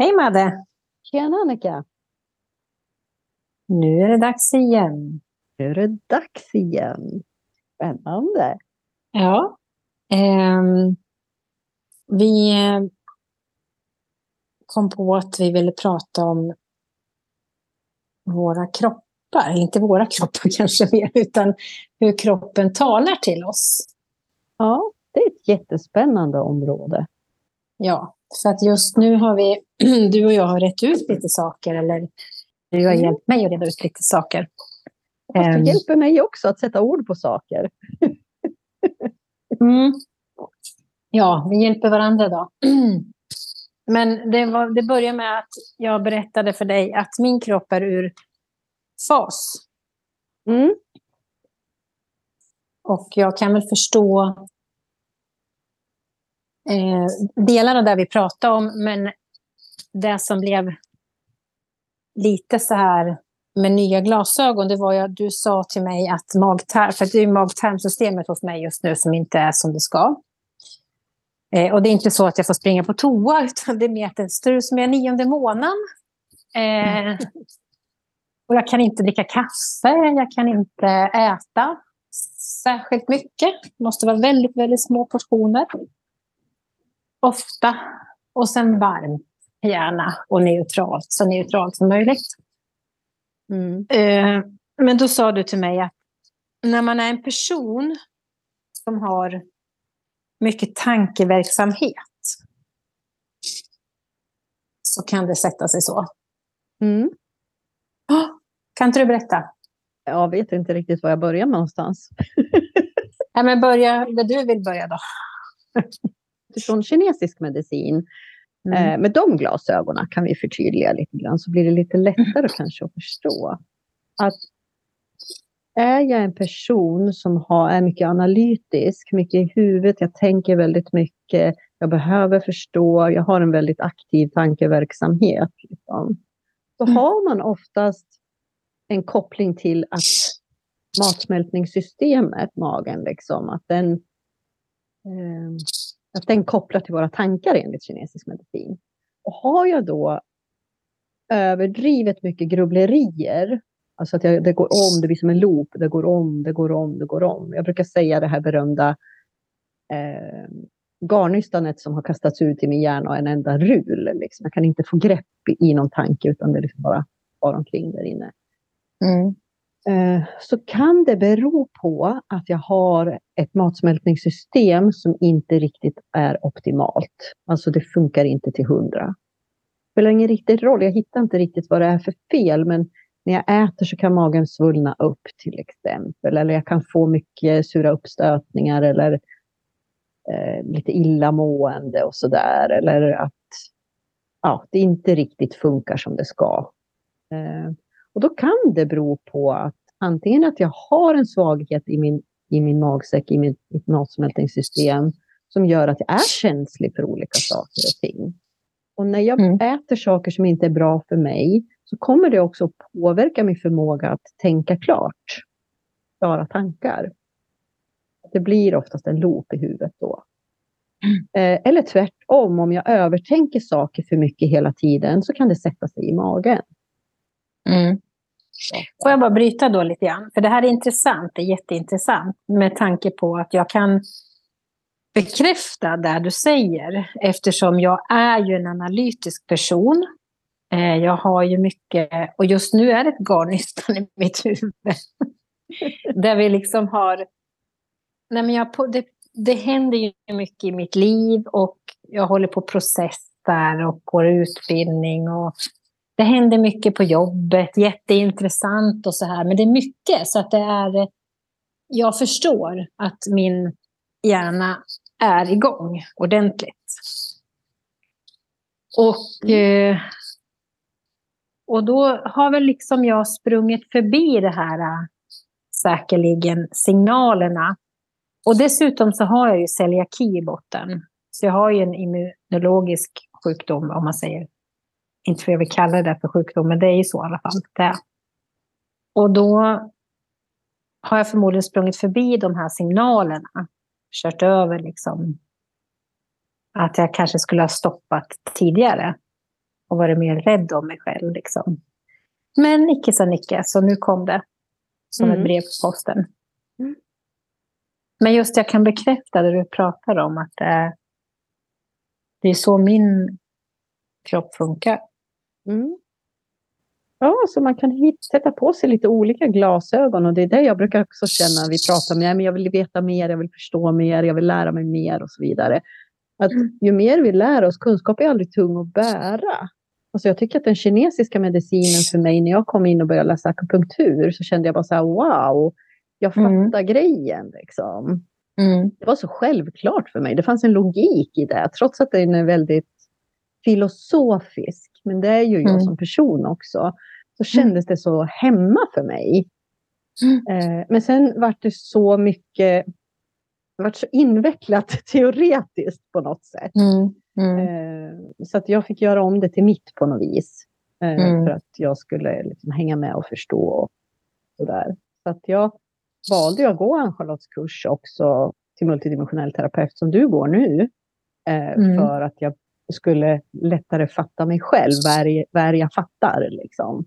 Hej Madde! Tjena Annika! Nu är det dags igen. Nu är det dags igen. Spännande! Ja. ehm, vi eh, kom på att vi ville prata om våra kroppar. Inte våra kroppar kanske mer, utan hur kroppen talar till oss. Ja, det är ett jättespännande område. Ja, för att just nu har vi, du och jag har rätt ut lite saker, eller du har Mm. hjälpt mig att reda ut lite saker. Fast Ehm, du hjälper mig också att sätta ord på saker. Mm. Ja, vi hjälper varandra då. Men det, var, det börjar med att jag berättade för dig att min kropp är ur fas. Mm. Och jag kan väl förstå eh, delar av det vi pratade om, men det som blev lite så här med nya glasögon, det var ju att du sa till mig att magtarm, för det är magtarmsystemet hos mig just nu som inte är som det ska. Eh, och det är inte så att jag får springa på toa, utan det är mer att det jag är nionde månaden. Eh, och jag kan inte dricka kaffe, jag kan inte äta särskilt mycket. Det måste vara väldigt, väldigt små portioner. Ofta. Och sen varmt, gärna. Och neutralt, så neutralt som möjligt. Mm. Eh, men då sa du till mig att när man är en person som har mycket tankeverksamhet så kan det sätta sig så. Mm. Åh, Kan inte du berätta? Jag vet inte riktigt var jag börjar någonstans. Nej, men börja där du vill börja då. Utifrån kinesisk medicin, Mm. eh, med de glasögonen kan vi förtydliga lite grann, så blir det lite lättare kanske att förstå. Att är jag en person som har, är mycket analytisk, mycket i huvudet, jag tänker väldigt mycket, jag behöver förstå, jag har en väldigt aktiv tankeverksamhet. Liksom. Då Mm. har man oftast en koppling till att matsmältningssystemet, magen, liksom, att den, eh, att den kopplar till våra tankar enligt kinesisk medicin. Och har jag då överdrivet mycket grubblerier, alltså att jag, det går om, det blir som en loop, det går om, det går om, det går om. Jag brukar säga det här berömda eh, garnystanet som har kastats ut i min hjärna och en enda rul. Liksom. Jag kan inte få grepp i, i någon tanke utan det liksom bara far omkring där inne. Mm. Eh, så kan det bero på att jag har ett matsmältningssystem som inte riktigt är optimalt. Alltså det funkar inte till hundra. Det spelar ingen riktig roll, jag hittar inte riktigt vad det är för fel, men när jag äter så kan magen svullna upp till exempel, eller jag kan få mycket sura uppstötningar eller eh, lite illamående och sådär, eller att ja, det inte riktigt funkar som det ska. Eh, och då kan det bero på att antingen att jag har en svaghet i min, i min magsäck, i mitt, mitt matsmältningssystem, som gör att jag är känslig för olika saker och ting. Och när jag Mm. äter saker som inte är bra för mig, så kommer det också påverka min förmåga att tänka klart. Klara tankar. Det blir oftast en loop i huvudet då. Eh, eller tvärtom, om jag övertänker saker för mycket hela tiden så kan det sätta sig i magen. Mm. Får jag bara bryta då lite grann? För det här är intressant, det är jätteintressant med tanke på att jag kan bekräfta det du säger eftersom jag är ju en analytisk person. Eh, Jag har ju mycket, och just nu är det ett garnnystan i mitt huvud. Där vi liksom har... Nej men jag, det, det händer ju mycket i mitt liv och jag håller på och processar och går utbildning och det händer mycket på jobbet, jätteintressant och så här. Men det är mycket så att det är... Jag förstår att min hjärna är igång ordentligt. Och, eh, och då har väl liksom jag sprungit förbi det här eh, säkerligen signalerna. Och dessutom så har jag ju celiaki i botten. Så jag har ju en immunologisk sjukdom om man säger inte för jag vill kalla det för sjukdom, men det är ju så i alla fall. Det. Och då har jag förmodligen sprungit förbi de här signalerna. Kört över liksom att jag kanske skulle ha stoppat tidigare. och varit mer rädd om mig själv. Liksom. Men icke sa Nicke, så nu kom det som mm. ett brev på posten. Mm. Men just jag kan bekräfta det du pratar om, att det det är så min kropp funkar. Mm. Ja, så man kan hit, sätta på sig lite olika glasögon och det är det jag brukar också känna. Vi pratar om, ja, men jag vill veta mer, jag vill förstå mer, jag vill lära mig mer och så vidare. Att mm. ju mer vi lär oss, kunskap är aldrig tung att bära. Alltså jag tycker att den kinesiska medicinen för mig, när jag kom in och började läsa akupunktur, så kände jag bara så här, wow, jag mm. fattar mm. grejen. Liksom. Mm. Det var så självklart för mig. Det fanns en logik i det, trots att den är väldigt filosofisk. Men det är ju jag mm. som person också. Så kändes det så hemma för mig. Mm. Eh, men sen var det så mycket, det var så invecklat teoretiskt på något sätt. Mm. Mm. Eh, så att jag fick göra om det till mitt på något vis. Eh, mm. För att jag skulle liksom hänga med och förstå. Och sådär. Så att jag valde att gå Ann-Charlottes kurs också till multidimensionell terapeut som du går nu. Eh, mm. För att jag skulle lättare fatta mig själv, vad jag fattar. Liksom.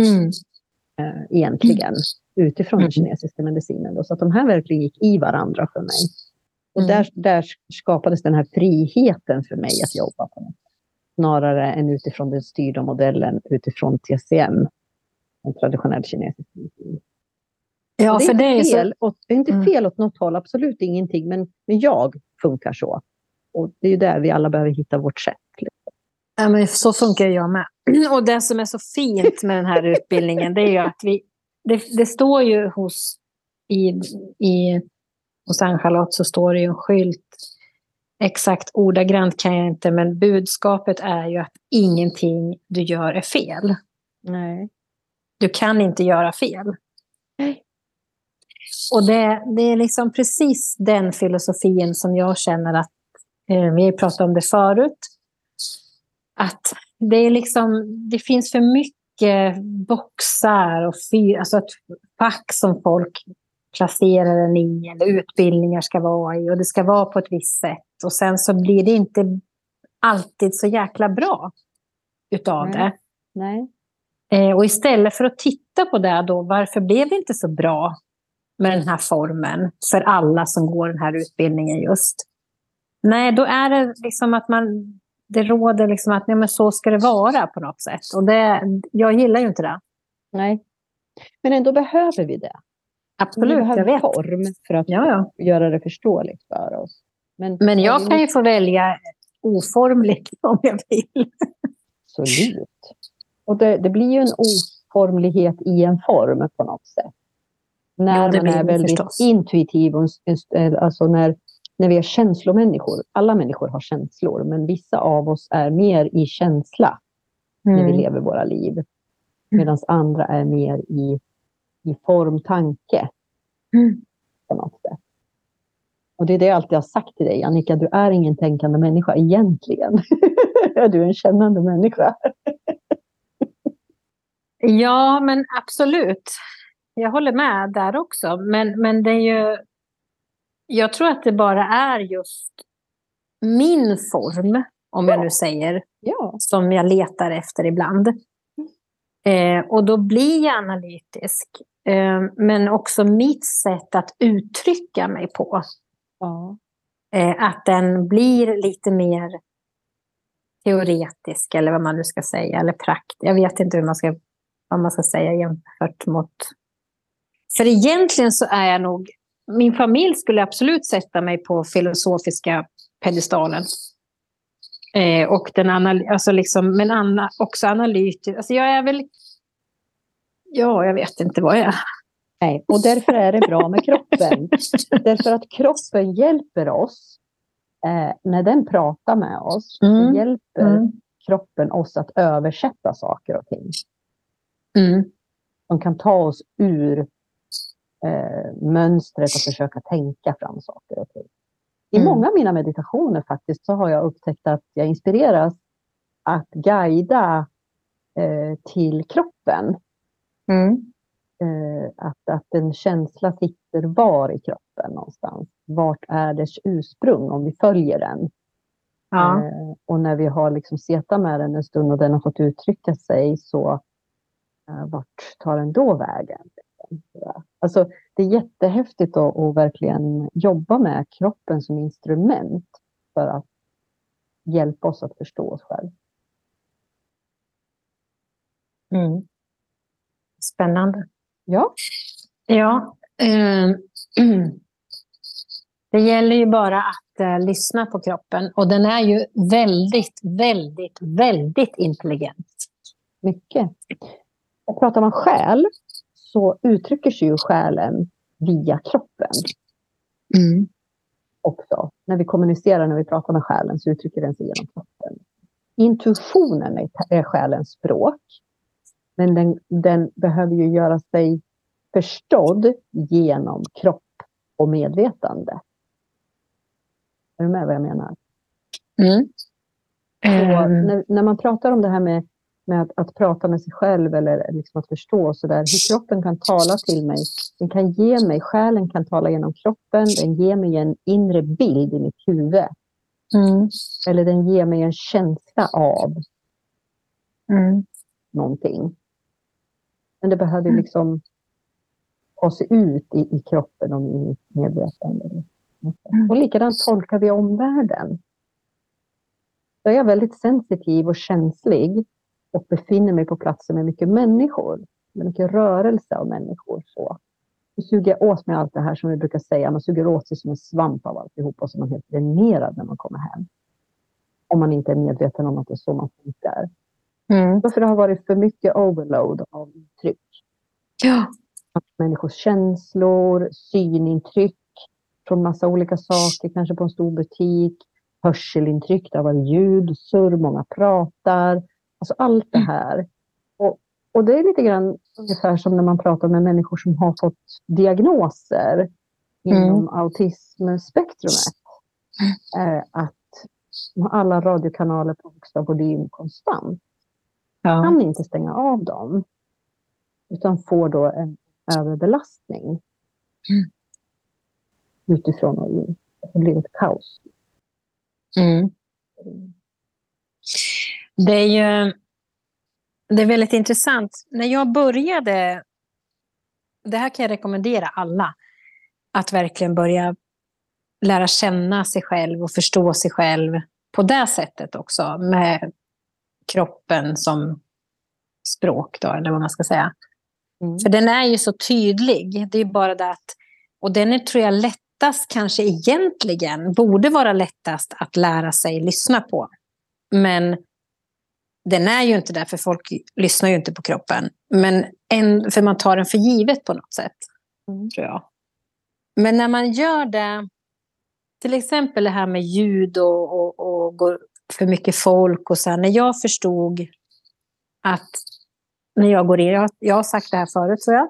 Mm. Eh, egentligen, utifrån den mm. kinesiska medicinen. Då, så att de här verkligen gick i varandra för mig. Och mm. där, där skapades den här friheten för mig att jobba på något Snarare än utifrån den styrda modellen utifrån TCM, en traditionell kinesisk medicin. Ja, det för det är fel, så... åt, det är inte mm. fel åt något håll, absolut ingenting, men, men jag funkar så. Och det är ju där vi alla behöver hitta vårt sätt. Ja, men så funkar jag med. Och det som är så fint med den här utbildningen, det är ju att vi... Det, det står ju hos, i, i, hos Ann-Charlotte så står det ju en skylt. Exakt ordagrant kan jag inte, men budskapet är ju att ingenting du gör är fel. Nej. Du kan inte göra fel. Nej. Och det, det är liksom precis den filosofin som jag känner att, vi har pratat om det förut, att det, är liksom, det finns för mycket boxar och fy, alltså ett fack som folk placerar den i, eller utbildningar ska vara i, och det ska vara på ett visst sätt. Och sen så blir det inte alltid så jäkla bra utav Nej. det. Nej. Eh, och istället för att titta på det då, varför blev det inte så bra? med den här formen för alla som går den här utbildningen just. Nej, då är det liksom att man, det råder liksom att nej, men så ska det vara på något sätt. Och det, jag gillar ju inte det. Nej, men ändå behöver vi det. Absolut, vi behöver jag vet. form för att ja, ja. göra det förståeligt för oss. Men, men jag kan ju få välja oformligt om jag vill. Absolut. Och det, det blir ju en oformlighet i en form på något sätt. När ja, man är väldigt förstås. intuitiv, och, alltså när, när vi är känslomänniskor. Alla människor har känslor, men vissa av oss är mer i känsla mm. när vi mm. lever våra liv. Mm. Medan andra är mer i, i formtanke. Mm. På något sätt. Och det är det jag alltid har sagt till dig, Annika, du är ingen tänkande människa egentligen. du är en kännande människa. ja, men absolut jag håller med där också. Men, men det är ju... Jag tror att det bara är just min form, om jag nu säger, ja. som jag letar efter ibland. Eh, och då blir jag analytisk. Eh, men också mitt sätt att uttrycka mig på. Ja. Eh, att den blir lite mer teoretisk, eller vad man nu ska säga, eller prakt. Jag vet inte hur man ska, vad man ska säga jämfört mot för egentligen så är jag nog... Min familj skulle absolut sätta mig på filosofiska pedestalen. Eh, och den anal alltså liksom, men Anna, också analytisk. Alltså jag är väl... Ja, jag vet inte vad jag är. Nej, och därför är det bra med kroppen. därför att kroppen hjälper oss. Eh, när den pratar med oss, mm. så hjälper mm. kroppen oss att översätta saker och ting. Mm. De kan ta oss ur eh, mönstret och försöka tänka fram saker och ting. I mm. många av mina meditationer faktiskt så har jag upptäckt att jag inspireras att guida eh, till kroppen. Mm. Eh, att, att en känsla sitter var i kroppen någonstans. Vart är dess ursprung om vi följer den? Ja. Eh, och när vi har liksom setat med den en stund och den har fått uttrycka sig, så eh, vart tar den då vägen? Alltså, det är jättehäftigt att, att verkligen jobba med kroppen som instrument för att hjälpa oss att förstå oss själva. Mm. Spännande. Ja. Ja. Eh, det gäller ju bara att eh, lyssna på kroppen. Och den är ju väldigt, väldigt, väldigt intelligent. Mycket. Och pratar man själ så uttrycker sig ju själen via kroppen. Mm. Också. När vi kommunicerar, när vi pratar med själen så uttrycker den sig genom kroppen. Intuitionen är, själens språk. Men den, den behöver ju göra sig förstådd genom kropp och medvetande. Är du med vad jag menar? Mm. Mm. när, när man pratar om det här med, med att, att prata med sig själv eller liksom att förstå så där, hur kroppen kan tala till mig. Den kan ge mig, själen kan tala genom kroppen, den ger mig en inre bild i mitt huvud. Mm. Eller den ger mig en känsla av Mm. någonting. Men det behöver liksom ta sig ut i, i kroppen och i mitt medvetande. Och likadant tolkar vi omvärlden. Då är jag väldigt sensitiv och känslig och befinner mig på platser med mycket människor. Med mycket rörelse av människor. Så. Då suger jag åt mig allt det här som vi brukar säga. Man suger åt sig som en svamp av alltihop och så är man helt dränerad när man kommer hem. Om man inte är medveten om att det är så man funkar. Mm. Varför det har varit för mycket overload av intryck. Ja. Människors känslor, synintryck från massa olika saker, kanske på en stor butik. Hörselintryck, det har varit ljud, surr, många pratar. Alltså allt det här. Och, och det är lite grann ungefär som när man pratar med människor som har fått diagnoser inom autismspektrumet. Eh, att alla radiokanaler på högsta volym konstant Ja. kan inte stänga av dem. Utan får då en överbelastning. Utifrån och in. Det blir ett kaos. Mm. Det är ju det är väldigt intressant. När jag började, det här kan jag rekommendera alla, att verkligen börja lära känna sig själv och förstå sig själv på det sättet också, med kroppen som språk, då, eller vad man ska säga. Mm. För den är ju så tydlig. Det är bara det att, och den är, tror jag, lättast kanske egentligen, borde vara lättast att lära sig lyssna på. Men den är ju inte där, för folk lyssnar ju inte på kroppen. Men en, för man tar den för givet på något sätt, Mm. tror jag. Men när man gör det, till exempel det här med ljud och, och, och för mycket folk och så här, när jag förstod att när jag går in, jag, jag har sagt det här förut tror jag,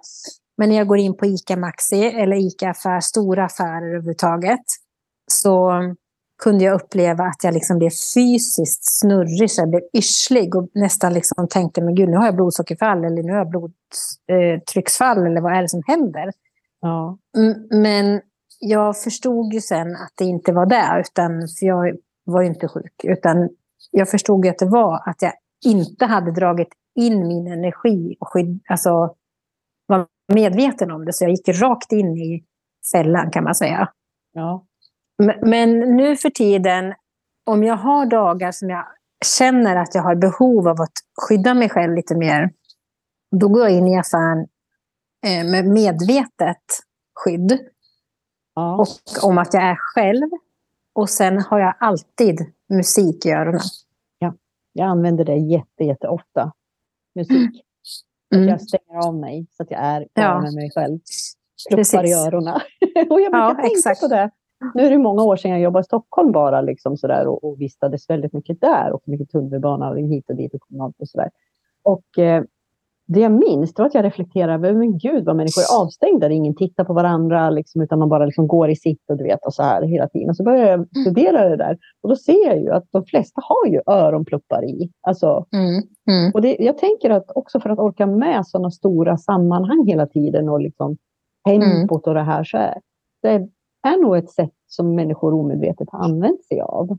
men när jag går in på ICA Maxi eller ICA affär, stora affärer överhuvudtaget, så kunde jag uppleva att jag liksom blev fysiskt snurrig, så jag blev yrslig och nästan liksom tänkte, men gud, nu har jag blodsockerfall eller nu har jag blodtrycksfall eller vad är det som händer? Ja. Mm, Men jag förstod ju sen att det inte var det, utan, för jag var ju inte sjuk. Utan jag förstod ju att det var att jag inte hade dragit in min energi och skydd, alltså, var medveten om det. Så jag gick rakt in i fällan kan man säga. Ja. Men, nu för tiden, om jag har dagar som jag känner att jag har behov av att skydda mig själv lite mer, då går jag in i affären eh, med medvetet skydd. Ja. Och om att jag är själv. Och sen har jag alltid musik i öronen. Jag använder det jätte, jätte ofta. Musik. Mm. Jag stänger av mig så att jag är bara Ja. med mig själv. Pluppar i öronen. och jag brukar Ja, tänka exakt. på det. Nu är det många år sedan jag jobbade i Stockholm bara liksom sådär, och, och vistades väldigt mycket där. Och mycket tunnelbana hit och dit och kommunalt och sådär. Och eh, det jag minns det var att jag reflekterade över, men gud vad människor är avstängda. Ingen tittar på varandra liksom, utan man bara liksom går i sitt och du vet och så här hela tiden. Och så börjar jag studera det där. Och då ser jag ju att de flesta har ju öronpluppar i. Alltså, Mm. Mm. och det, jag tänker att också för att orka med sådana stora sammanhang hela tiden och liksom tempot och det här så är det är nog ett sätt som människor omedvetet har använt sig av.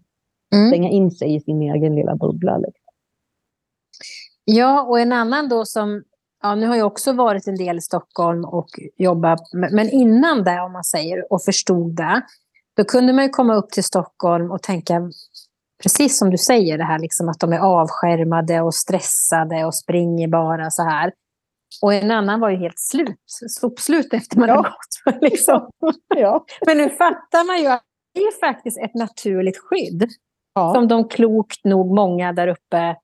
mm. stänga in sig i sin egen lilla bubbla. Liksom. Ja, och en annan då som, ja nu har jag också varit en del i Stockholm och jobbat, men innan det om man säger och förstod det, då kunde man ju komma upp till Stockholm och tänka, precis som du säger, det här liksom att de är avskärmade och stressade och springer bara så här. Och en annan var ju helt slut, sopslut efter man ja. hade gått. Liksom. Ja. Men nu fattar man ju att det är faktiskt ett naturligt skydd. Ja. Som de klokt nog många där uppe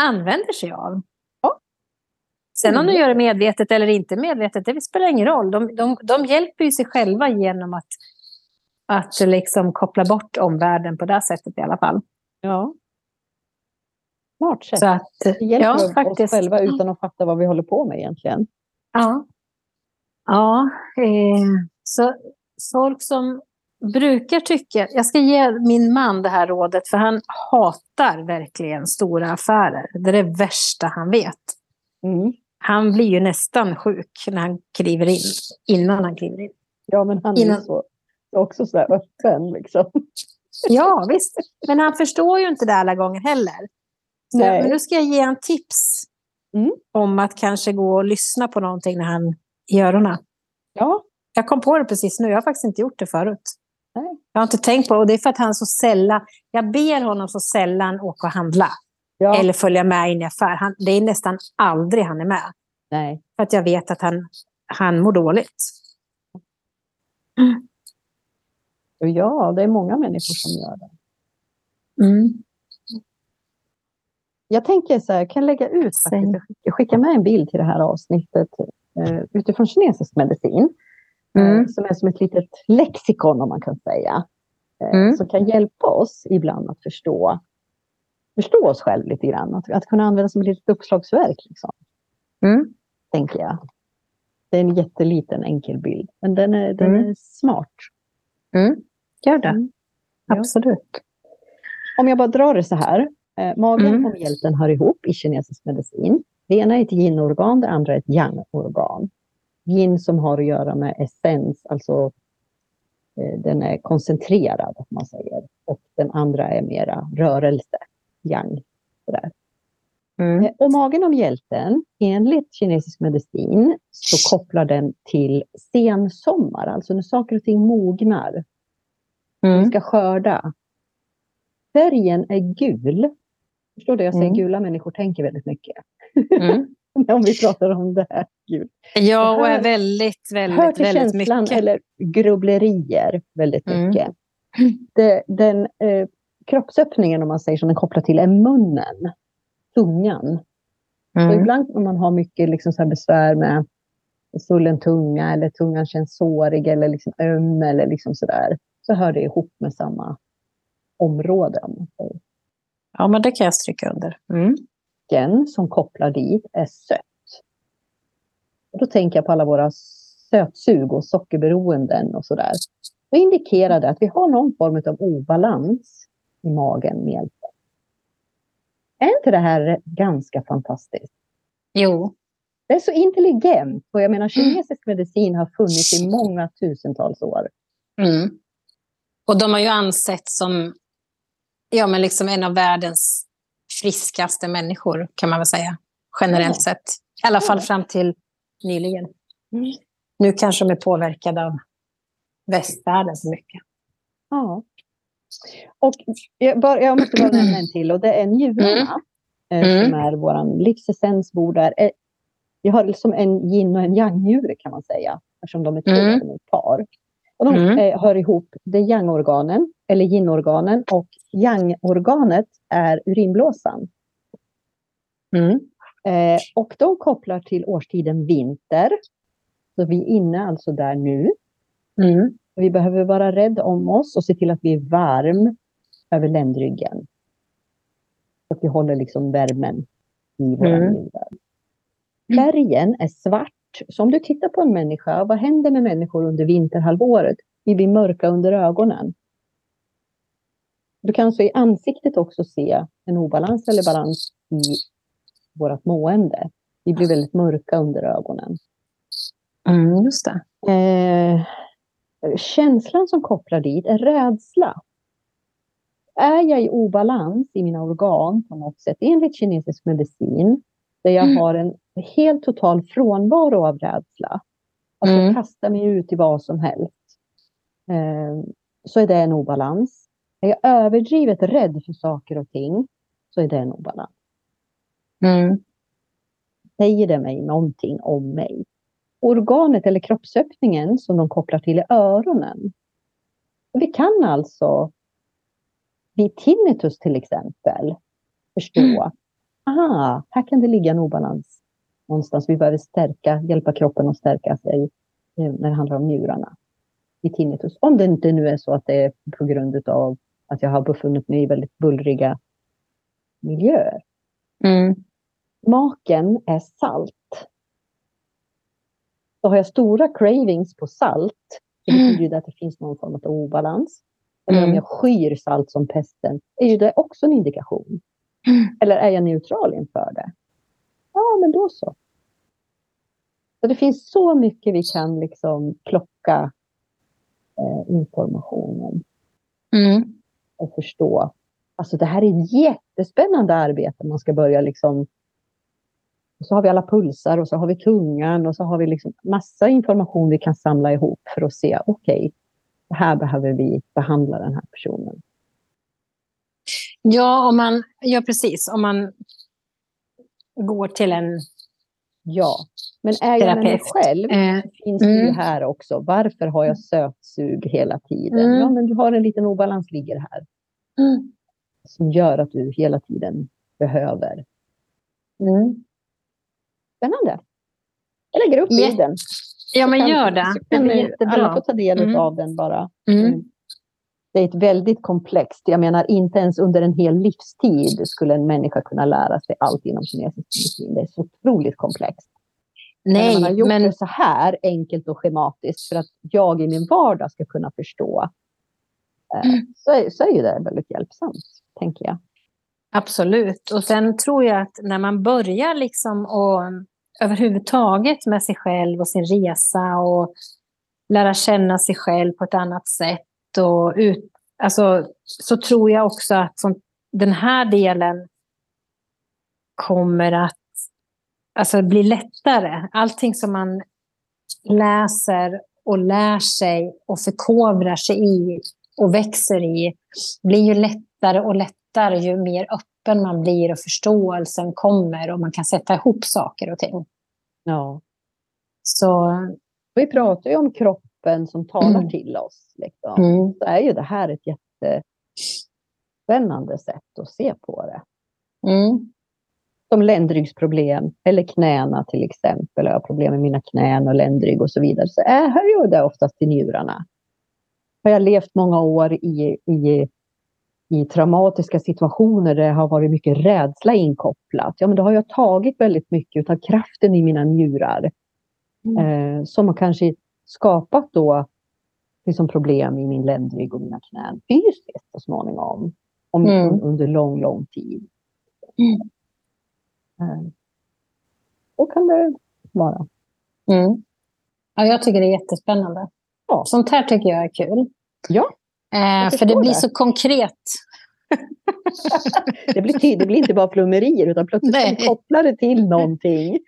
använder sig av. Ja. Sen om de mm. gör det medvetet eller inte medvetet, det spelar ingen roll. De, de, de hjälper ju sig själva genom att, att liksom koppla bort omvärlden på det sättet i alla fall. Ja. Smart sätt. Så att, hjälper ja, faktiskt. oss själva utan att fatta vad vi håller på med egentligen. Ja. Ja, eh, så folk som brukar tycka, jag ska ge min man det här rådet, för han hatar verkligen stora affärer. Det är det värsta han vet. Mm. Han blir ju nästan sjuk när han kliver in, innan han kliver in. Ja, men han innan... är så, också så här öppen liksom. Ja, visst. Men han förstår ju inte det alla gånger heller. Så, men nu ska jag ge en tips mm. om att kanske gå och lyssna på någonting när han i öronen. Ja. Jag kom på det precis nu. Jag har faktiskt inte gjort det förut. Nej. Jag har inte tänkt på det. Och det är för att han så sällan... Jag ber honom så sällan åka och handla. Ja. Eller följa med in i affär. Han, det är nästan aldrig han är med. Nej. För att jag vet att han, han mår dåligt. Mm. Ja, det är många människor som gör det. Mm. Jag tänker så här, jag kan lägga ut, faktiskt, jag skickar med en bild till det här avsnittet eh, utifrån kinesisk medicin. Eh, mm. som är som ett litet lexikon om man kan säga. Eh, mm. Som kan hjälpa oss ibland att förstå, förstå oss själv lite grann. Att, att kunna använda som ett litet uppslagsverk. Liksom. Mm. Tänker jag. Det är en jätteliten enkel bild, men den är, den mm. är smart. Mm. Gör det. Mm. Absolut. Om jag bara drar det så här. Eh, magen mm. och mjälten hör ihop i kinesisk medicin. Det ena är ett yin-organ, det andra är ett yang-organ. Yin som har att göra med essens, alltså eh, den är koncentrerad, om man säger. Och den andra är mera rörelse, yang. Sådär. Mm. Eh, och magen och mjälten, enligt kinesisk medicin, så kopplar den till sensommar, alltså när saker och ting mognar. Mm. Vi ska skörda. Färgen är gul Förstår du? Jag säger mm. gula människor tänker väldigt mycket. Mm. om vi pratar om det här. Gud. Ja, och är väldigt, väldigt, hör till väldigt känslan mycket. eller grubblerier väldigt mm. mycket. Det, den eh, kroppsöppningen, om man säger som den kopplar till, är munnen. Tungan. Mm. Och ibland om man har mycket liksom, så besvär med svullen tunga eller tungan känns sårig eller liksom öm eller liksom sådär, så hör det ihop med samma område. Om man säger. Ja, men det kan jag stryka under. Mm. Den som kopplar dit är sött. Och då tänker jag på alla våra sötsug och sockerberoenden och sådär. Då indikerar det att vi har någon form av obalans i magen, mjälten. Är inte det här ganska fantastiskt? Jo. Det är så intelligent. Och jag menar, kinesisk medicin har funnits i många tusentals år. Mm. Och de har ju ansett som ja, men liksom en av världens friskaste människor, kan man väl säga. Generellt mm. sett. I alla fall fram till nyligen. Mm. Nu kanske de är påverkade av västvärlden så mycket. Ja. Och jag, bara, jag måste bara nämna en till och det är njurarna. Mm. Eh, som mm. är vår livsessensbord. Där. Eh, jag har liksom en yin och en yang-njure kan man säga. Eftersom de är två mm. par. Och de mm. eh, hör ihop. Det är yang-organen, eller yin-organen, och yang-organet är urinblåsan. Mm. Eh, och de kopplar till årstiden vinter. Så vi är inne alltså där nu. Mm. Vi behöver vara rädda om oss och se till att vi är varm över ländryggen. Så att vi håller liksom värmen i våra mm. Färgen är svart så om du tittar på en människa, vad händer med människor under vinterhalvåret? Vi blir mörka under ögonen. Du kan så i ansiktet också se en obalans eller balans i vårt mående. Vi blir väldigt mörka under ögonen. Mm, just det. Eh, känslan som kopplar dit är rädsla. är jag i obalans i mina organ på något sätt, enligt kinesisk medicin, där jag mm. har en helt total frånvaro av rädsla, att mm. jag kastar mig ut i vad som helst, eh, så är det en obalans. Är jag överdrivet rädd för saker och ting, så är det en obalans. Mm. Säger det mig någonting om mig? Organet eller kroppsöppningen som de kopplar till är öronen. Vi kan alltså vid tinnitus till exempel förstå, mm. Aha, här kan det ligga en obalans någonstans. Vi behöver stärka, hjälpa kroppen att stärka sig eh, när det handlar om njurarna vid tinnitus. Om det inte nu är så att det är på grund av att jag har befunnit mig i väldigt bullriga miljöer. Mm. Smaken är salt. Så har jag stora cravings på salt, det betyder ju att det finns någon form av obalans. Eller mm. om jag skyr salt som pesten, är ju det också en indikation. Eller är jag neutral inför det? Ja, men då så. Så det finns så mycket vi kan liksom plocka eh, informationen. Mm. Och förstå. Alltså det här är ett jättespännande arbete. Man ska börja liksom och så har vi alla pulsar och så har vi tungan och så har vi liksom massa information vi kan samla ihop för att se, okej, okay, här behöver vi behandla den här personen. Ja, om man, ja precis. Om man går till en Ja, men är jag med mig själv eh, finns det ju mm. här också. Varför har jag sötsug hela tiden? Mm. Ja, men du har en liten obalans ligger här. Mm. Som gör att du hela tiden behöver. Mm. Spännande. Jag lägger upp bilden. Ja, men kan, gör det. det blir jättebra. Alla får ta del mm. av den bara. Mm. Det är ett väldigt komplext. Jag menar, inte ens under en hel livstid skulle en människa kunna lära sig allt inom kinesisk medicin. Det är så otroligt komplext. Nej, men man har gjort men... det så här enkelt och schematiskt för att jag i min vardag ska kunna förstå. Eh, mm. Så, är, så är ju det väldigt hjälpsamt, tänker jag. Absolut. Och sen tror jag att när man börjar liksom och överhuvudtaget med sig själv och sin resa och lära känna sig själv på ett annat sätt och ut, alltså, så tror jag också att den här delen kommer att alltså, bli lättare. Allting som man läser och lär sig och förkovrar sig i och växer i blir ju lättare och lättare ju mer öppen man blir och förståelsen kommer och man kan sätta ihop saker och ting. Ja. Så... Vi pratar ju om kroppen som talar mm. till oss. Liksom. Mm. Så är ju det här ett jättespännande sätt att se på det. Mm. Som ländryggsproblem eller knäna till exempel. Jag har problem med mina knän och ländrygg och så vidare. Så är, hör ju det oftast till njurarna. Har jag levt många år i, i i traumatiska situationer där det har varit mycket rädsla inkopplat, ja men då har jag tagit väldigt mycket av kraften i mina njurar. Mm. Eh, som kanske skapat då liksom problem i min ländrygg och mina knän fysiskt så småningom. Om, mm. Under lång, lång tid. Mm. Eh, så kan det vara. Mm. Ja, jag tycker det är jättespännande. Ja. Sånt här tycker jag är kul. Ja. Eh, för det blir det. så konkret. det, blir, det blir inte bara flummerier utan plötsligt Nej. kopplar det till någonting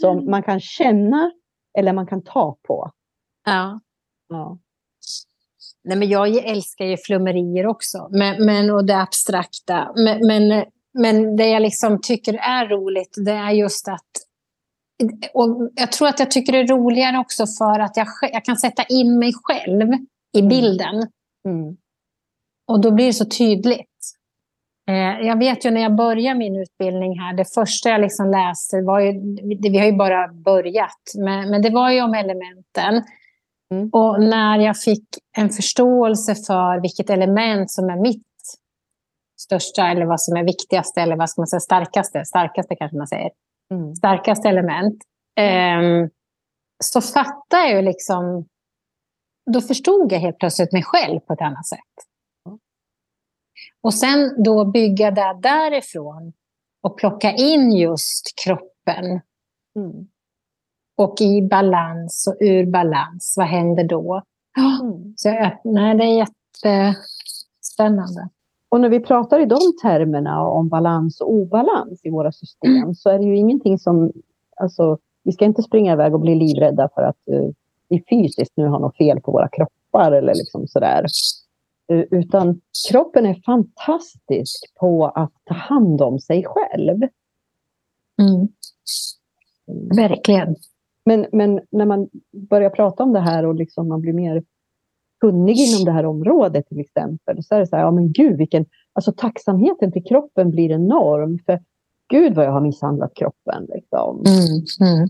som man kan känna eller man kan ta på. Ja. ja. Nej, men jag älskar ju flummerier också, men, men, och det abstrakta. Men, men, men det jag liksom tycker är roligt, det är just att och jag tror att jag tycker det är roligare också för att jag, jag kan sätta in mig själv i mm. bilden. Mm. Och då blir det så tydligt. Eh, jag vet ju när jag började min utbildning här, det första jag liksom läste var ju, vi har ju bara börjat, men, men det var ju om elementen. Mm. Och när jag fick en förståelse för vilket element som är mitt största eller vad som är viktigaste eller vad ska man säga, starkaste, starkaste kanske man säger, mm. starkaste element. Um, så fattade jag liksom, då förstod jag helt plötsligt mig själv på ett annat sätt. Och sen då bygga det därifrån och plocka in just kroppen. Mm. Och i balans och ur balans, vad händer då? Mm. Så nej, det är jättespännande. Och när vi pratar i de termerna om balans och obalans i våra system mm. så är det ju ingenting som, alltså vi ska inte springa iväg och bli livrädda för att uh, vi fysiskt nu har något fel på våra kroppar eller liksom sådär. Uh, utan kroppen är fantastisk på att ta hand om sig själv. Mm. Verkligen. Men, men när man börjar prata om det här och liksom man blir mer kunnig inom det här området till exempel, så är det så här, ja men gud vilken, alltså tacksamheten till kroppen blir enorm. För gud vad jag har misshandlat kroppen. Liksom. Mm, mm.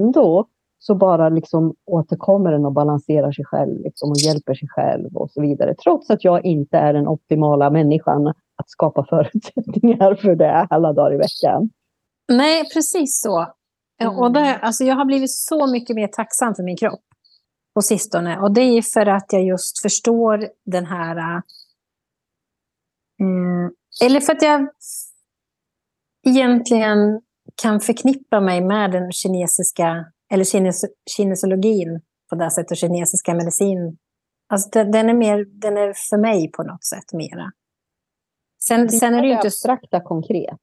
Ändå så bara liksom återkommer den och balanserar sig själv liksom, och hjälper sig själv och så vidare. Trots att jag inte är den optimala människan att skapa förutsättningar för det alla dagar i veckan. Nej, precis så. Mm. Och det, alltså jag har blivit så mycket mer tacksam för min kropp på sistone. Och det är för att jag just förstår den här... Mm, eller för att jag egentligen kan förknippa mig med den kinesiska, eller kines, kinesologin på det sättet, kinesiska medicin. Alltså den, är mer, den är för mig på något sätt mera. Sen, sen är det ju inte... abstrakta konkret.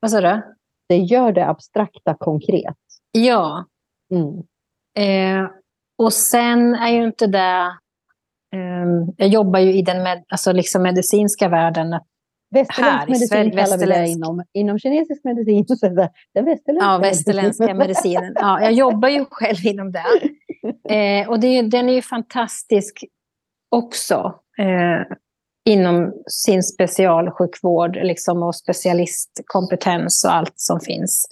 Vad sa du? Det gör det abstrakta konkret. Ja. Mm. Eh, och sen är ju inte det... Um, jag jobbar ju i den med, alltså liksom medicinska världen. Västerländsk medicin Sverige, kallar vi det inom, inom kinesisk medicin. Så det, den västerländska, ja, västerländska medicinen. Ja, jag jobbar ju själv inom det. Eh, och det, den är ju fantastisk också. Eh, inom sin specialsjukvård liksom, och specialistkompetens och allt som finns.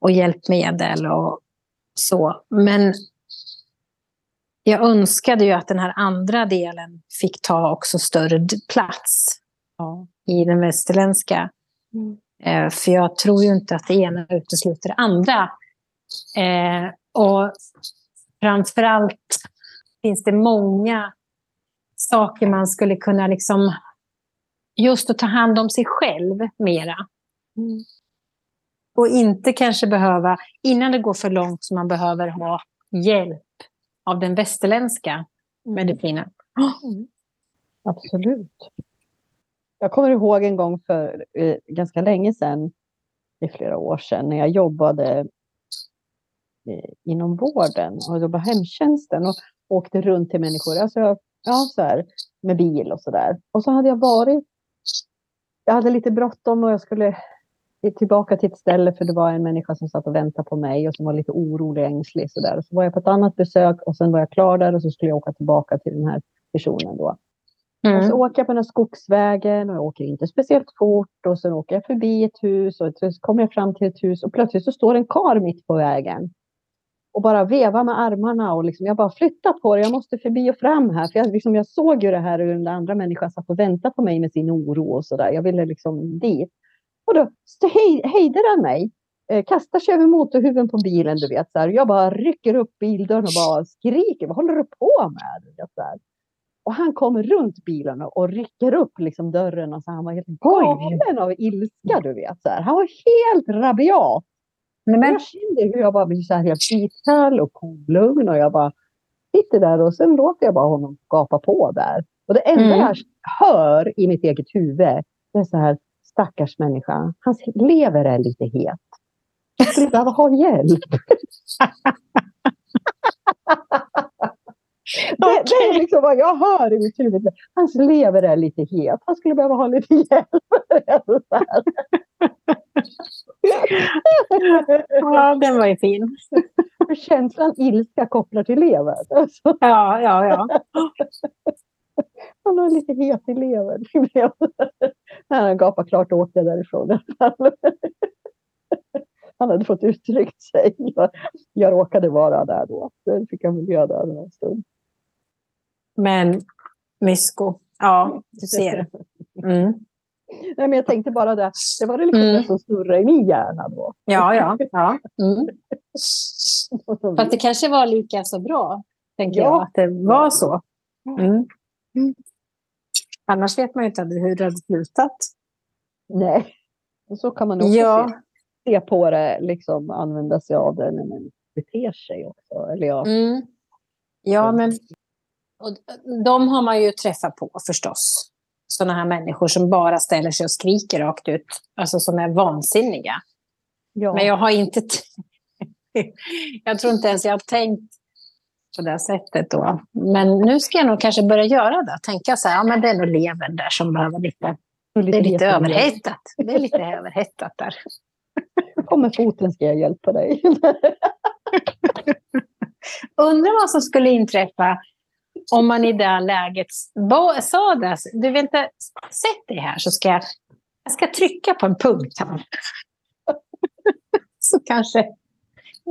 Och hjälpmedel och så. Men jag önskade ju att den här andra delen fick ta också större plats ja. i den västerländska. Mm. Eh, för jag tror ju inte att det ena utesluter det andra. Eh, och framförallt finns det många saker man skulle kunna liksom... Just att ta hand om sig själv mera. Mm. Och inte kanske behöva, innan det går för långt, så man behöver ha hjälp av den västerländska mm. medicinen. Mm. Absolut. Jag kommer ihåg en gång för eh, ganska länge sedan, i flera år sedan, när jag jobbade eh, inom vården och jobbade hemtjänsten och åkte runt till människor. Alltså, ja, så här, med bil och så där. Och så hade jag varit... Jag hade lite bråttom och jag skulle tillbaka till ett ställe för det var en människa som satt och väntade på mig och som var lite orolig och ängslig. Så, där. så var jag på ett annat besök och sen var jag klar där och så skulle jag åka tillbaka till den här personen. Då. Mm. Och så åker jag på den här skogsvägen och jag åker inte speciellt fort och sen åker jag förbi ett hus och så kommer jag fram till ett hus och plötsligt så står en kar mitt på vägen och bara vevar med armarna och liksom, jag bara flyttar på det, jag måste förbi och fram här. För jag, liksom, jag såg ju det här hur den andra människan satt och väntade på mig med sin oro och sådär. Jag ville liksom dit. Och då hej, hejdar han mig, eh, kastar sig över motorhuven på bilen, du vet. Så här. Jag bara rycker upp bildörren och bara skriker, vad håller du på med? Vet, så här. Och han kommer runt bilen och rycker upp liksom dörren och så han var helt galen av ilska, du vet. Så här. Han var helt rabiat. Men jag kände hur jag bara blir så här helt iskall och kolugn och jag bara sitter där och sen låter jag bara honom gapa på där. Och det enda mm. jag hör i mitt eget huvud det är så här, stackars människa, hans lever är lite het. Jag skulle behöva ha hjälp. Det, det, är liksom vad jag hör i mitt huvud. Hans lever är lite het. Han skulle behöva ha lite hjälp. ja, den var ju fin. Känslan ilska kopplar till lever. Ja, ja, ja. Han har lite het i levern. Han gapade klart och åkte därifrån. Han hade fått uttryckt sig. Jag råkade vara där då. Då fick jag miljö där en stund. Men Mysko, ja, du ser. Mm. Nej, men jag tänkte bara det, det var det liksom mm. det som snurrade i min hjärna då. Ja, ja. ja. Mm. Fast det kanske var lika så bra, tänker ja. jag, att det var så. Mm. Mm. Annars vet man ju inte hur det hade slutat. Nej, och så kan man också ja. se, se på det, liksom använda sig av det när man beter sig också. Eller ja. Mm. Ja, men och de har man ju träffat på förstås. sådana här människor som bara ställer sig och skriker rakt ut, alltså som är vansinniga. Ja. Men jag har inte... jag tror inte ens jag har tänkt på det sättet då. Men nu ska jag nog kanske börja göra det. Tänka så här, ja men det är nog levern där som behöver lite... lite det är lite överhettat. Det är lite överhettat där. Kom med foten ska jag hjälpa dig. Undrar vad som skulle inträffa om man i det läget sa det. Du vill inte sett det här så ska jag, jag ska trycka på en punkt här. så kanske,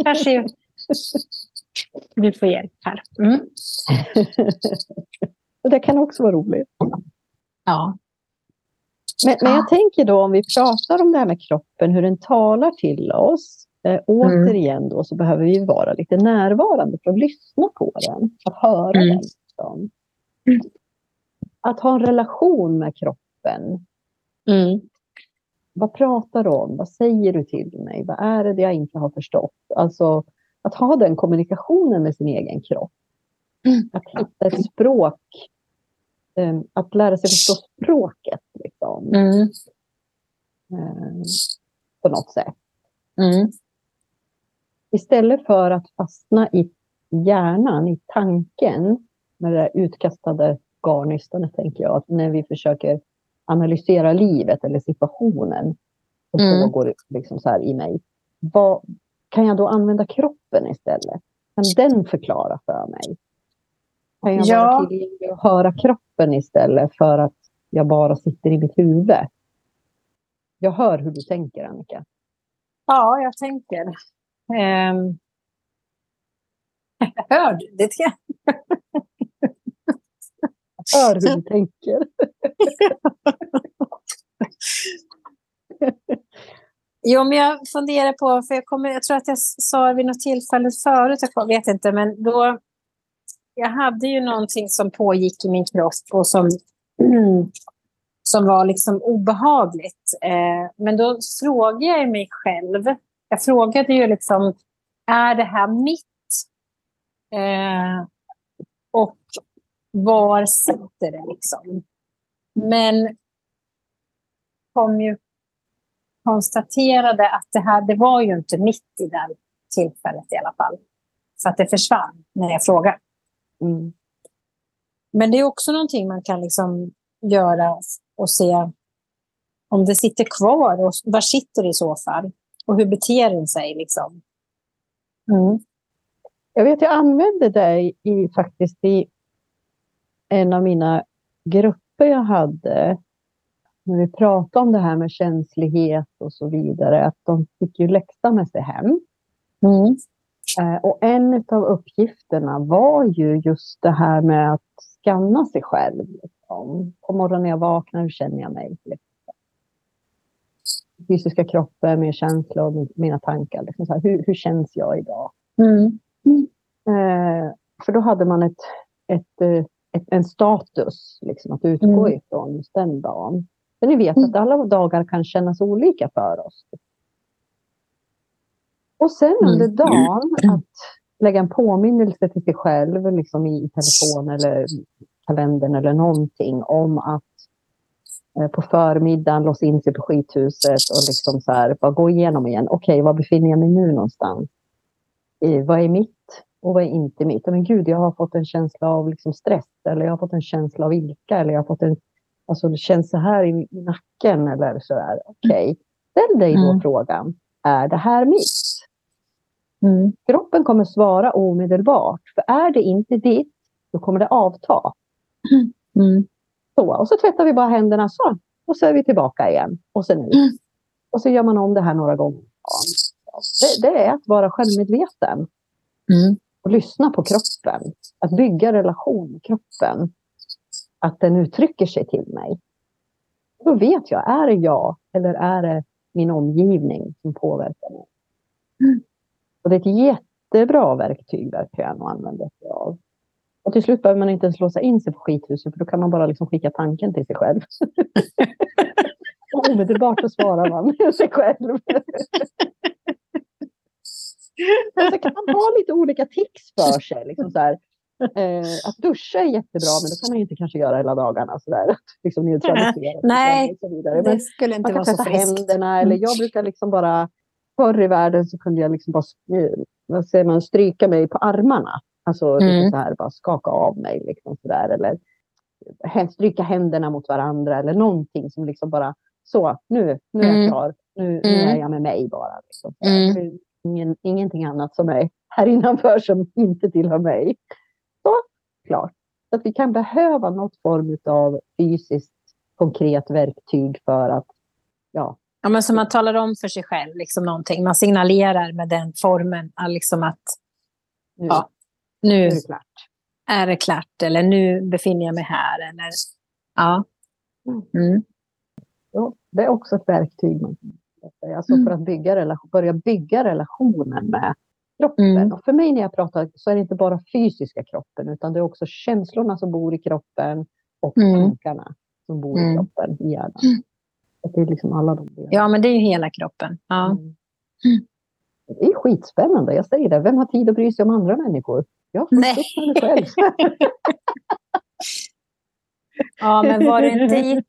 kanske du får hjälp här. Mm. det kan också vara roligt. Ja. Men, men jag tänker då om vi pratar om det här med kroppen, hur den talar till oss. Eh, återigen då så behöver vi vara lite närvarande för att lyssna på den, att höra mm. den. Liksom. Att ha en relation med kroppen. Mm. Vad pratar du om? Vad säger du till mig? Vad är det jag inte har förstått? Alltså att ha den kommunikationen med sin egen kropp. Mm. Att hitta ett språk. Um, att lära sig förstå språket. Liksom. Mm. Um, på något sätt. Mm. Istället för att fastna i hjärnan, i tanken, med det där utkastade garnystan, tänker jag, att när vi försöker analysera livet eller situationen som mm. pågår liksom så här i mig. Vad, kan jag då använda kroppen istället? Kan den förklara för mig? Kan jag ja. vara tillgänglig och höra kroppen istället för att jag bara sitter i mitt huvud? Jag hör hur du tänker, Annika. Ja, jag tänker. Um... Hör du? Det hör hur du tänker. Jo, men jag funderar på, för jag, kommer, jag tror att jag sa vid något tillfälle förut, jag vet inte, men då... Jag hade ju någonting som pågick i min kropp och som, som var liksom obehagligt. Eh, men då frågade jag mig själv, jag frågade ju liksom, är det här mitt? Eh, och var sitter det liksom? Men kom ju konstaterade att det här det var ju inte mitt i det tillfället i alla fall. Så att det försvann när jag frågade. Mm. Men det är också någonting man kan liksom göra och se om det sitter kvar och var sitter det i så fall? Och hur beter den sig? Liksom? Mm. Jag vet, jag använde dig i, faktiskt i en av mina grupper jag hade när vi pratade om det här med känslighet och så vidare, att de fick ju läxa med sig hem. Mm. Eh, och en av uppgifterna var ju just det här med att skanna sig själv. Liksom. På morgonen när jag vaknar, hur känner jag mig? Liksom. Fysiska kroppen, min känsla och mina tankar. Liksom så här, hur, hur känns jag idag? Mm. Mm. Eh, för då hade man ett, ett, eh, ett en status liksom, att utgå mm. ifrån just den dagen. För ni vet att alla dagar kan kännas olika för oss. Och sen under mm. dagen att lägga en påminnelse till sig själv liksom i telefon eller kalendern eller någonting om att eh, på förmiddagen låsa in sig på skithuset och liksom så här, bara gå igenom igen. Okej, okay, var befinner jag mig nu någonstans? I, vad är mitt och vad är inte mitt? Men gud, jag har fått en känsla av liksom stress eller jag har fått en känsla av ilska eller jag har fått en Alltså det känns så här i, i nacken eller så där. Okej, okay. ställ dig då mm. frågan. Är det här mitt? Mm. Kroppen kommer svara omedelbart. För är det inte ditt, då kommer det avta. Mm. Så, och så tvättar vi bara händerna så. Och så är vi tillbaka igen. Och sen. Mm. Och så gör man om det här några gånger. Det, det är att vara självmedveten. Mm. Och lyssna på kroppen. Att bygga relation med kroppen att den uttrycker sig till mig. Då vet jag, är det jag eller är det min omgivning som påverkar mig? Mm. Och det är ett jättebra verktyg verkligen att använda sig av. Och till slut behöver man inte ens låsa in sig på skithuset, för då kan man bara liksom skicka tanken till sig själv. omedelbart så svarar man sig själv. och så kan man ha lite olika tics för sig. Liksom så här, Eh, att duscha är jättebra, men det kan man inte kanske göra hela dagarna. Sådär. Liksom neutralisera. Nej, och så vidare. det Men skulle inte man kan vara så tvätta friskt. händerna. Eller Mm. jag brukar liksom bara... Förr i världen så kunde jag liksom bara eh, vad säger man, stryka mig på armarna. Alltså Mm. lite så här, bara skaka av mig. Liksom sådär. Eller hä- stryka händerna mot varandra. Eller någonting som liksom bara... Så, nu, nu är jag Mm. klar. Nu, nu Mm. är jag med mig bara. Liksom. Mm. Ingen, ingenting annat som är här innanför som inte tillhör mig. Så, klart. Så att vi kan behöva något form av fysiskt konkret verktyg för att ja, Ja, men som man talar om för sig själv, liksom någonting. Man signalerar med den formen, att liksom att nu, Ja. nu är det klart. är det klart, eller nu befinner jag mig här. Eller, ja. Mm. Ja, det är också ett verktyg. Man kan. Alltså Mm. för att bygga relation, börja bygga relationen med kroppen. Mm. Och för mig när jag pratar så är det inte bara fysiska kroppen utan det är också känslorna som bor i kroppen och Mm. tankarna som bor i Mm. kroppen, i hjärnan. Mm. Det är liksom alla de delarna. ja, men det är ju hela kroppen. Ja. Det är skitspännande, jag säger det. Vem har tid att bry sig om andra människor? Jag har fullt upp mig själv. Ja, men var det, inte i ett,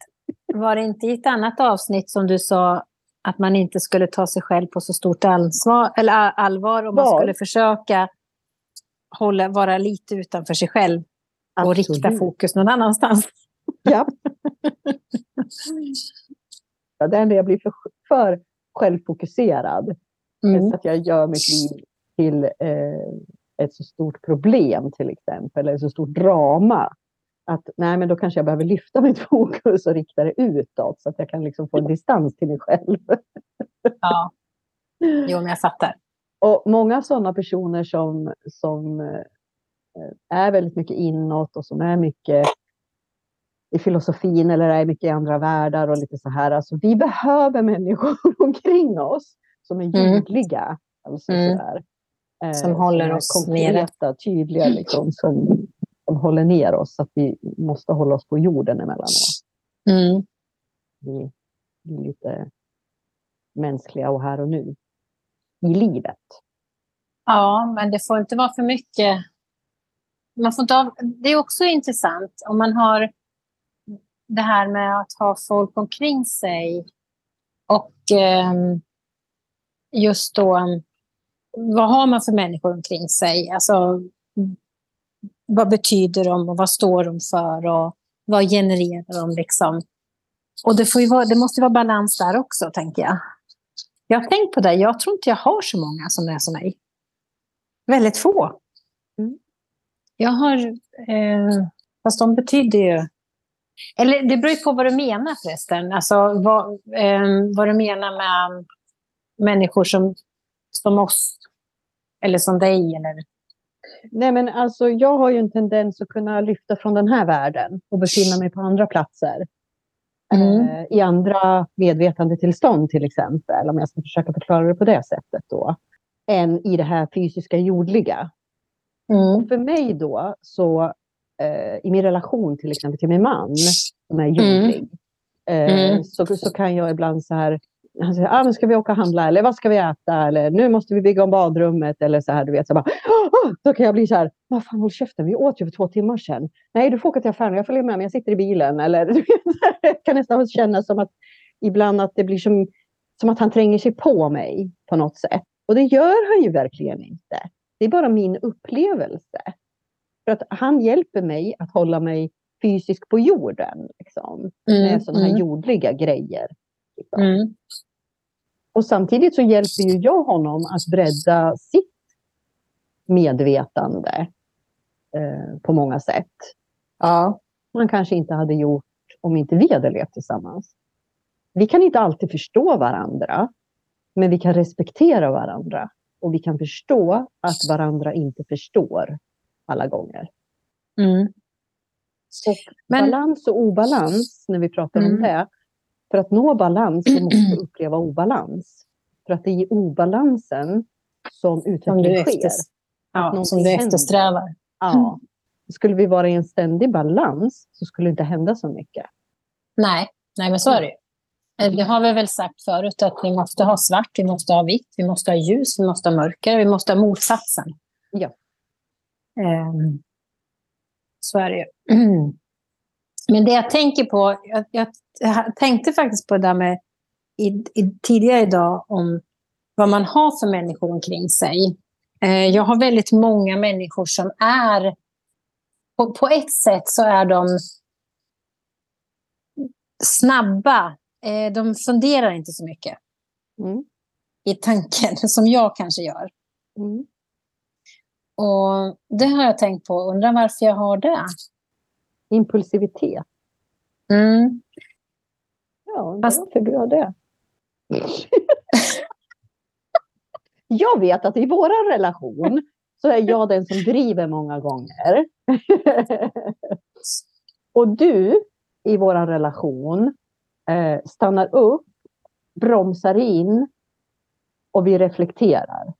var det inte i ett annat avsnitt som du sa att man inte skulle ta sig själv på så stort ansvar, eller allvar om man Vad? skulle försöka hålla, vara lite utanför sig själv och rikta Absolut. fokus någon annanstans? Ja. Ja, det är när jag blir för, för självfokuserad. Mm. Så att jag gör mitt liv till eh, ett så stort problem till exempel, eller ett så stort drama. Att nej, men då kanske jag behöver lyfta mitt fokus och rikta det utåt så att jag kan liksom få en distans till mig själv. Ja. Jo, men jag fattar. Och många sådana personer som, som eh, är väldigt mycket inåt och som är mycket i filosofin eller är mycket i andra världar och lite så här. Alltså, vi behöver människor omkring oss som är Mm. ljudliga. Alltså, Mm. Eh, Som håller oss nere. konkreta, tydliga, liksom, som, som håller ner oss. Att vi måste hålla oss på jorden emellanåt. Mm. Vi, vi är lite mänskliga och här och nu i livet. Ja, men det får inte vara för mycket. Man får inte av... Det är också intressant om man har det här med att ha folk omkring sig och ehm, just då, vad har man för människor omkring sig? Alltså, vad betyder de och vad står de för och vad genererar de? Liksom? Och det, får vara, det måste ju vara balans där också, tänker jag. Jag har tänkt på det, jag tror inte jag har så många som är som mig. Väldigt få. Mm. Jag har, eh, fast de betyder ju... Eller det beror ju på vad du menar förresten. Alltså vad, eh, vad du menar med människor som, som oss. Eller som dig. Eller... Nej, men alltså, jag har ju en tendens att kunna lyfta från den här världen och befinna mig på andra platser. Mm. Eh, I andra medvetandetillstånd till exempel, om jag ska försöka förklara det på det sättet då. Än i det här fysiska jordliga. Mm. För mig då, så eh, i min relation till exempel till min man, som är jordlig, eh, Mm. så, så kan jag ibland så här, han säger, ah, men ska vi åka och handla eller vad ska vi äta eller nu måste vi bygga om badrummet eller så här, du vet. Så bara, "Åh!" då kan jag bli så här, vad fan håll käften, vi åt ju för två timmar sedan. Nej, du får åka till affären, jag följer med, men jag sitter i bilen. Eller, jag kan nästan känna som att ibland att det blir som, som att han tränger sig på mig på något sätt. Och det gör han ju verkligen inte. Det är bara min upplevelse. För att han hjälper mig att hålla mig fysiskt på jorden. Liksom, med sådana här Mm. jordliga grejer. Liksom. Mm. Och samtidigt så hjälper ju jag honom att bredda sitt medvetande eh, på många sätt. Ja. Man kanske inte hade gjort om inte vi hade levt tillsammans. Vi kan inte alltid förstå varandra, men vi kan respektera varandra. Och vi kan förstå att varandra inte förstår alla gånger. Mm. Och Men- balans och obalans, när vi pratar Mm. om det. För att nå balans så måste vi uppleva obalans. För att det är i obalansen som Som utveckling du, sker. ja, som du händer. eftersträvar. Ja. Skulle vi vara i en ständig balans så skulle det inte hända så mycket. Nej, nej men så är det ju. Eh, Det har vi väl sagt förut, att vi måste ha svart, vi måste ha vitt, vi måste ha ljus, vi måste ha mörker, vi måste ha motsatsen. Ja. Ehm, Så är det ju. Men det jag tänker på, jag, jag, jag tänkte faktiskt på det där med i, i, tidigare idag om vad man har för människor omkring sig. Eh, jag har väldigt många människor som är... På, på ett sätt så är de snabba. Eh, de funderar inte så mycket mm. i tanken, som jag kanske gör. Mm. Och Det har jag tänkt på. Undrar varför jag har det. Impulsivitet. Mm. Ja, Fast... varför du har det? jag vet att i vår relation så är jag den som driver många gånger. och du i vår relation eh, stannar upp, bromsar in och vi reflekterar.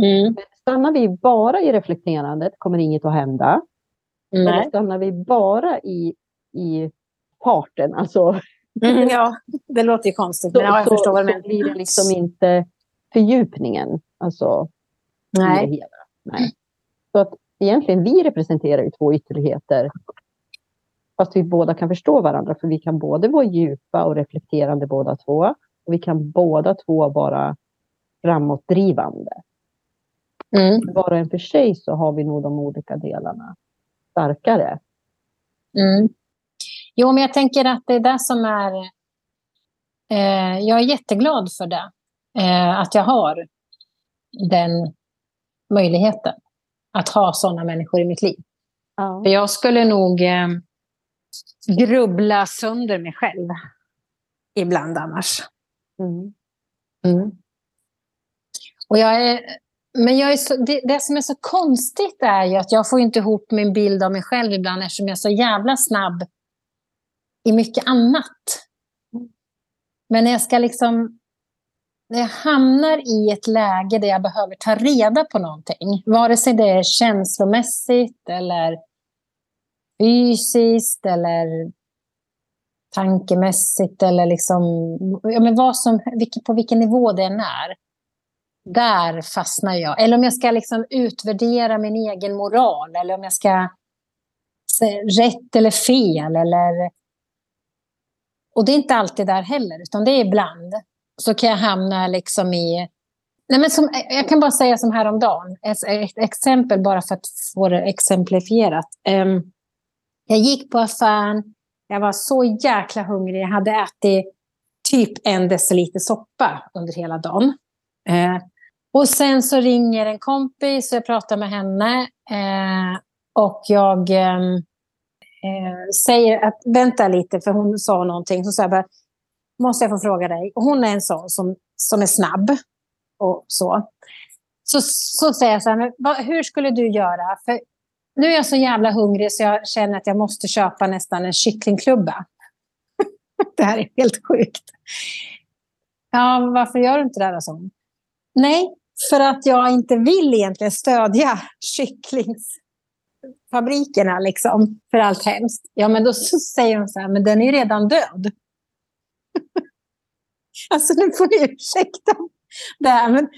Mm. stannar vi bara i reflekterandet kommer inget att hända. Nej. Eller stannar vi bara i, i farten, alltså Mm, ja, det låter ju konstigt. Men jag förstår vad du menar. Blir det liksom inte fördjupningen. Alltså, Nej. Nej. Så att egentligen, vi representerar ju två ytterligheter. Fast vi båda kan förstå varandra. För vi kan både vara djupa och reflekterande båda två. Och vi kan båda två vara framåtdrivande. Mm. Var och en för sig så har vi nog de olika delarna starkare. Mm. Jo, men jag tänker att det är det som är... Eh, jag är jätteglad för det. Eh, att jag har den möjligheten. Att ha sådana människor i mitt liv. Ja. För jag skulle nog eh, grubbla sönder mig själv ibland annars. Mm. Mm. Och jag är, men jag är så, det, det, som är så konstigt är ju att jag får inte ihop min bild av mig själv ibland eftersom jag är så jävla snabb i mycket annat. Men när jag ska liksom... När jag hamnar i ett läge där jag behöver ta reda på någonting, vare sig det är känslomässigt eller fysiskt eller tankemässigt eller liksom, ja, men vad som, på vilken nivå det än är. Där fastnar jag. Eller om jag ska liksom utvärdera min egen moral eller om jag ska säga rätt eller fel eller och det är inte alltid där heller, utan det är ibland. Så kan jag hamna liksom i... Nej men som, jag kan bara säga som häromdagen, ett, ett exempel bara för att få det exemplifierat. Um, jag gick på affären, jag var så jäkla hungrig, jag hade ätit typ en deciliter soppa under hela dagen. Uh, och sen så ringer en kompis och jag pratar med henne. Eh, och jag... Eh, eh säger att vänta lite, för hon sa någonting. Så jag bara, måste jag få fråga dig? Och hon är en sån som, som är snabb och så. Så, så säger jag så här, men vad, hur skulle du göra? För nu är jag så jävla hungrig så jag känner att jag måste köpa nästan en kycklingklubba. det här är helt sjukt. Ja, varför gör du inte det? Då, Nej, för att jag inte vill egentligen stödja kycklingsfabrikerna liksom, för allt hemskt. Ja, men då säger de så här, men den är ju redan död. alltså, nu får ni ursäkta det här, men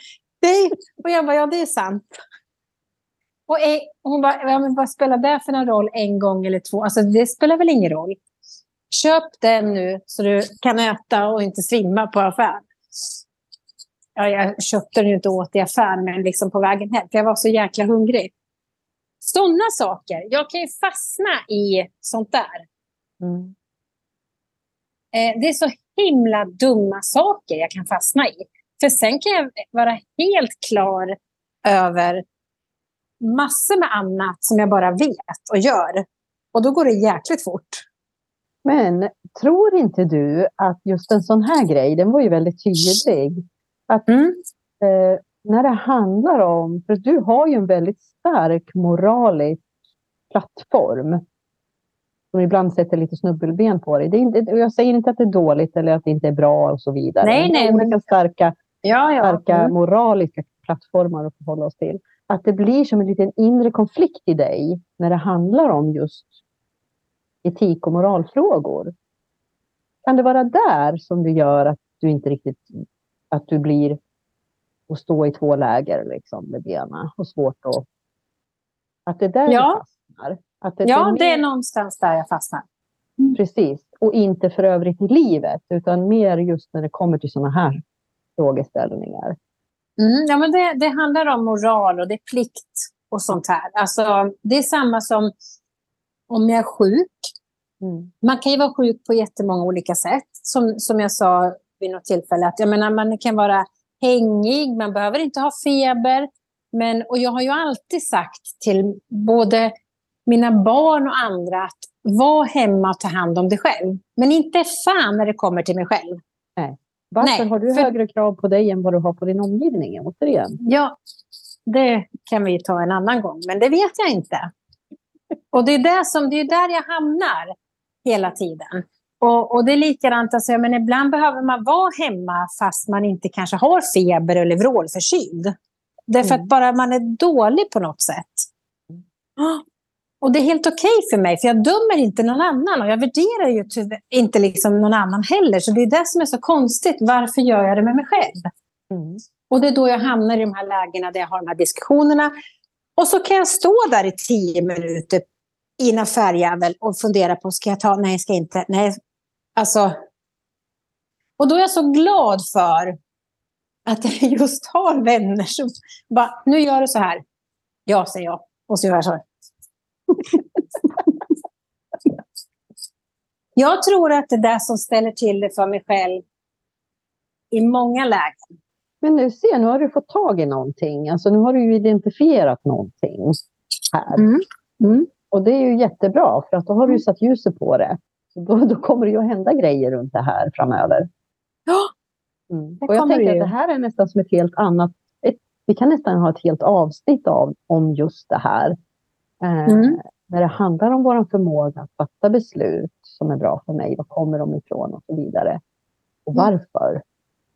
det är, och jag bara, ja, det är sant. Och hon bara, ja, men vad spelar det för någon roll en gång eller två? Alltså, det spelar väl ingen roll. Köp den nu så du kan äta och inte svimma på affären. Ja, jag köpte den inte åt i affären, men liksom på vägen hem. För jag var så jäkla hungrig. Sådana saker. Jag kan ju fastna i sånt där. Mm. Eh, det är så himla dumma saker jag kan fastna i. För sen kan jag vara helt klar över massor med annat som jag bara vet och gör. Och då går det jäkligt fort. Men tror inte du att just en sån här grej, den var ju väldigt tydlig. Att mm. eh, när det handlar om, för du har ju en väldigt stark moralisk plattform som ibland sätter lite snubbelben på dig. Det är inte, jag säger inte att det är dåligt eller att det inte är bra och så vidare. Nej, nej. Olika starka, ja, ja. starka mm. moraliska plattformar att förhålla oss till. Att det blir som en liten inre konflikt i dig när det handlar om just etik och moralfrågor. Kan det vara där som det gör att du inte riktigt att du blir och stå i två läger liksom, med benen och svårt att... Att det där ja. fastnar. Att det ja, är mer- det är någonstans där jag fastnar. Precis. Och inte för övrigt i livet, utan mer just när det kommer till sådana här frågeställningar. Mm, ja, men det, det handlar om moral och det är plikt och sånt här. Alltså, det är samma som om jag är sjuk. Mm. Man kan ju vara sjuk på jättemånga olika sätt. Som, som jag sa vid något tillfälle, att jag menar, man kan vara hängig, man behöver inte ha feber. Men, och jag har ju alltid sagt till både mina barn och andra att var hemma och ta hand om dig själv. Men inte fan när det kommer till mig själv. Varför Nej, har du för- högre krav på dig än vad du har på din omgivning? Återigen. Ja, det kan vi ta en annan gång, men det vet jag inte. Och det är, där som, det är där jag hamnar hela tiden. Och, och det är likadant, alltså, men ibland behöver man vara hemma fast man inte kanske har feber eller vrålförkyld. Därför Mm. att bara man är dålig på något sätt. Ah, Och det är helt okej för mig, för jag dömer inte någon annan. Och jag värderar ju inte liksom någon annan heller. Så det är det som är så konstigt. Varför gör jag det med mig själv? Mm. Och det är då jag hamnar i de här lägena där jag har de här diskussionerna. Och så kan jag stå där i tio minuter i en affärjävel och fundera på, ska jag ta, nej, ska jag inte, nej. Alltså. Och då är jag så glad för att jag just har vänner som bara, nu gör du så här. Ja, säger jag. Och så gör jag så. jag tror att det är det som ställer till det för mig själv i många lägen. Men nu se, nu har du fått tag i någonting. Alltså nu har du identifierat någonting här. Mm. Mm. Och det är ju jättebra, för att då har du satt ljuset på det. Så då, då kommer det ju att hända grejer runt det här framöver. Ja, Mm. Och jag tänker att det här är nästan som ett helt annat... Ett, vi kan nästan ha ett helt avsnitt av, om just det här. Eh, Mm. När det handlar om vår förmåga att fatta beslut som är bra för mig. Var kommer de ifrån och så vidare. Och Mm. varför.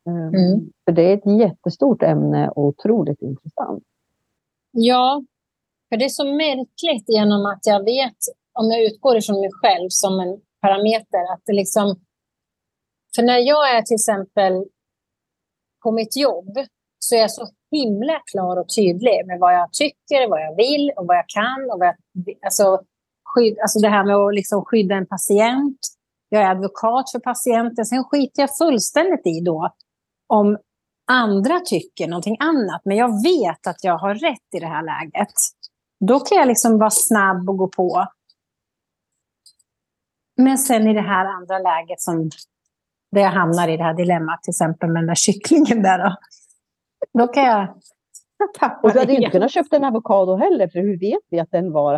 Eh, Mm. För det är ett jättestort ämne och otroligt intressant. Ja, för det är så märkligt genom att jag vet, om jag utgår ifrån mig själv som en parameter, att det liksom... För när jag är till exempel på mitt jobb så är jag så himla klar och tydlig med vad jag tycker, vad jag vill och vad jag kan. Och vad jag, alltså, skydd, alltså det här med att liksom skydda en patient. Jag är advokat för patienten. Sen skiter jag fullständigt i då om andra tycker någonting annat, men jag vet att jag har rätt i det här läget. Då kan jag liksom vara snabb och gå på. Men sen i det här andra läget som där jag hamnar i det här dilemmat, till exempel med den där kycklingen där då. Då kan jag tappa Och du hade inte kunnat köpa en avokado heller, för hur vet vi att den var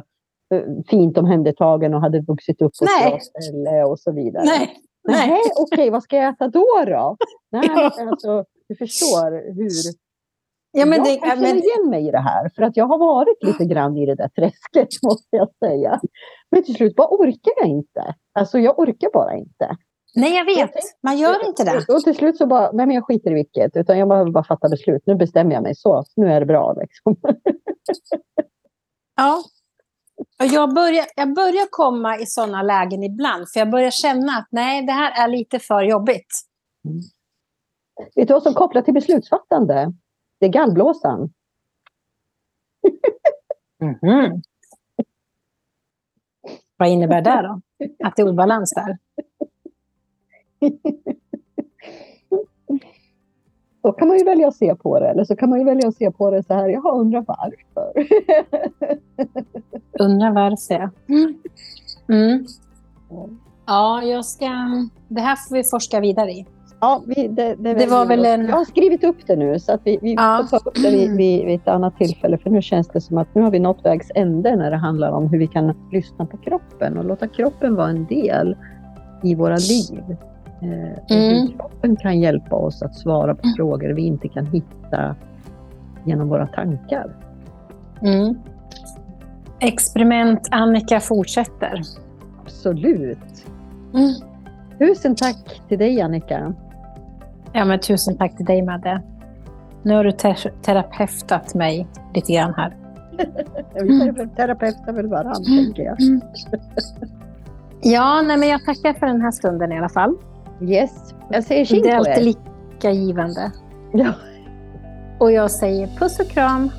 eh, fint omhändertagen och hade vuxit upp på ett bra ställe och så vidare? Nej, Nej, okej, vad ska jag äta då? då? Nej, alltså, du förstår hur... Ja, men jag det, kan känna igen mig i det här, för att jag har varit lite grann i det där träsket, måste jag säga. Men till slut bara orkar jag inte. Alltså, jag orkar bara inte. nej, jag vet. Man gör inte det. Och till slut så bara, nej men jag skiter i vilket, utan jag behöver bara fatta beslut. Nu bestämmer jag mig så, nu är det bra. Liksom. Ja. Och jag, börjar, jag börjar komma i sådana lägen ibland, för jag börjar känna att nej, det här är lite för jobbigt. Vet du vad som kopplar till beslutsfattande? Det är gallblåsan. Mhm. Vad innebär det då? Att det är obalans där? Då kan man ju välja att se på det, eller så kan man ju välja att se på det så här, jag undrar varför. Undrar varför. Mm. Mm. Ja, jag ska... Det här får vi forska vidare i. Ja, vi, det, det, Det var väl en- Jag har skrivit upp det nu så att vi, vi Ja. får ta upp det vid, vid, vid ett annat tillfälle. För nu känns det som att nu har vi nått vägs ände när det handlar om hur vi kan lyssna på kroppen och låta kroppen vara en del i våra liv. Eh, och Mm. Hur kroppen kan hjälpa oss att svara på frågor vi inte kan hitta genom våra tankar. Mm. Experiment Annika fortsätter. Absolut. Mm. Tusen tack till dig Annika. Ja, men tusen tack till dig, Madde. Nu har du ter- terapeutat mig lite grann här. Vi mm. terapeutar väl varandra, tänker jag. Ja, nej, men jag tackar för den här stunden i alla fall. Yes, jag säger tjing Det är på er. alltid lika givande. Ja. Och jag säger puss och kram.